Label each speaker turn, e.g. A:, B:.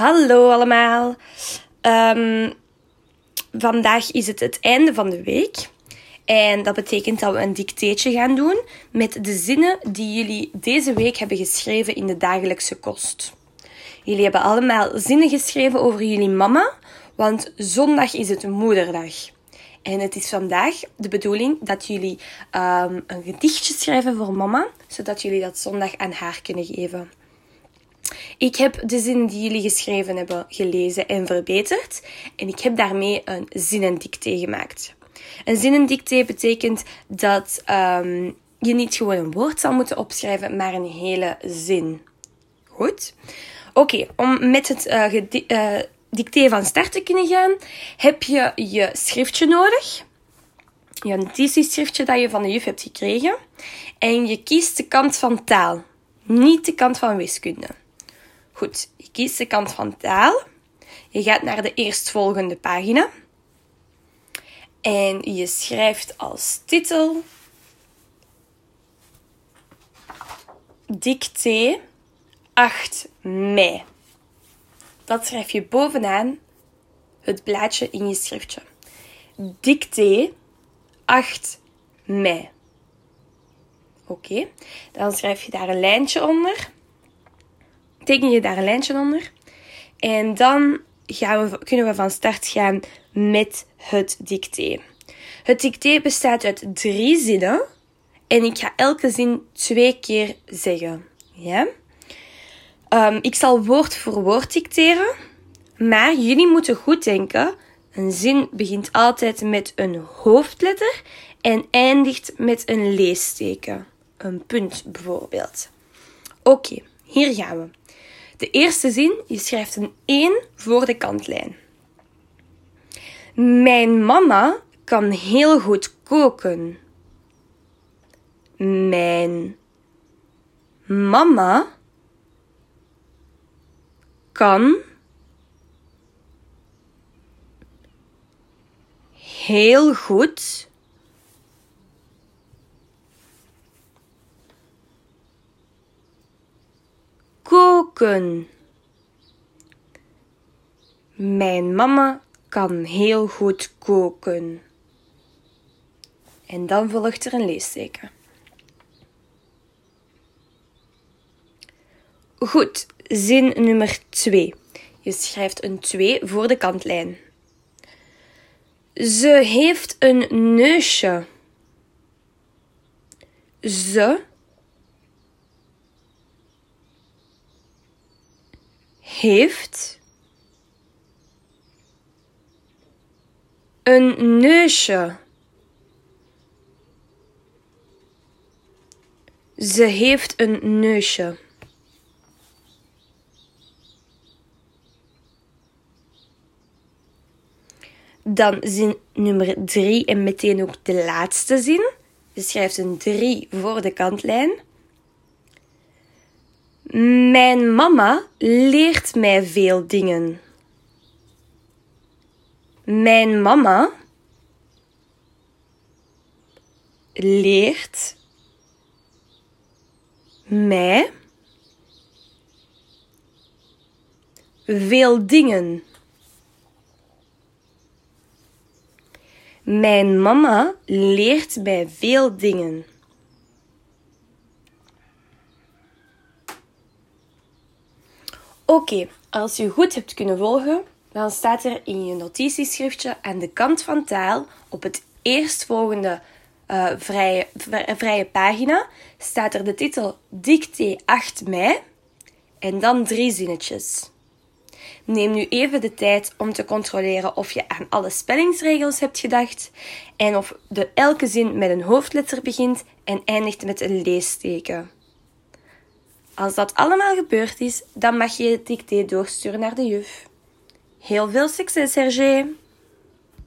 A: Hallo allemaal. Ehm, vandaag is het het einde van de week. En dat betekent dat we een dicteetje gaan doen met de zinnen die jullie deze week hebben geschreven in de dagelijkse kost. Jullie hebben allemaal zinnen geschreven over jullie mama, want zondag is het moederdag. En het is vandaag de bedoeling dat jullie ehm, een gedichtje schrijven voor mama, zodat jullie dat zondag aan haar kunnen geven. Ik heb de zinnen die jullie geschreven hebben gelezen en verbeterd. En ik heb daarmee een zinnendicté gemaakt. Een zinnendicté betekent dat um, je niet gewoon een woord zal moeten opschrijven, maar een hele zin. Goed? Oké, om met het uh, uh, dicté van start te kunnen gaan, heb je je schriftje nodig. Je notitieschriftje dat je van de juf hebt gekregen. En je kiest de kant van taal, niet de kant van wiskunde. Goed, je kiest de kant van taal. Je gaat naar de eerstvolgende pagina. En je schrijft als titel Dicté 8 mei. Dat schrijf je bovenaan het blaadje in je schriftje. Dicté 8 mei. Oké, dan schrijf je daar een lijntje onder teken je daar een lijntje onder. En dan gaan we, kunnen we van start gaan met het dicté. Het dicté bestaat uit drie zinnen. En ik ga elke zin twee keer zeggen. Ja? Um, ik zal woord voor woord dicteren. Maar jullie moeten goed denken. Een zin begint altijd met een hoofdletter en eindigt met een leesteken. Een punt bijvoorbeeld. Oké, hier gaan we. De eerste zin, je schrijft een 1 voor de kantlijn. Mijn mama kan heel goed koken. Mijn mama kan heel goed koken. Mijn mama kan heel goed koken. En dan volgt er een leesteken. Goed, zin nummer 2. Je schrijft een 2 voor de kantlijn. Ze heeft een neusje. Ze heeft een neusje. Ze heeft een neusje. Dan zin nummer 3 en meteen ook de laatste zin. Je schrijft een 3 voor de kantlijn. Mijn mama leert mij veel dingen. Mijn mama leert mij veel dingen. Mijn mama leert mij veel dingen. Oké, als je goed hebt kunnen volgen, dan staat er in je notitieschriftje aan de kant van taal op het eerstvolgende uh, vrije, vrije pagina staat er de titel Dicté 8 mei en dan drie zinnetjes. Neem nu even de tijd om te controleren of je aan alle spellingsregels hebt gedacht en of de elke zin met een hoofdletter begint en eindigt met een leesteken. Als dat allemaal gebeurd is, dan mag je het dicté doorsturen naar de juf. Heel veel succes, Hergé!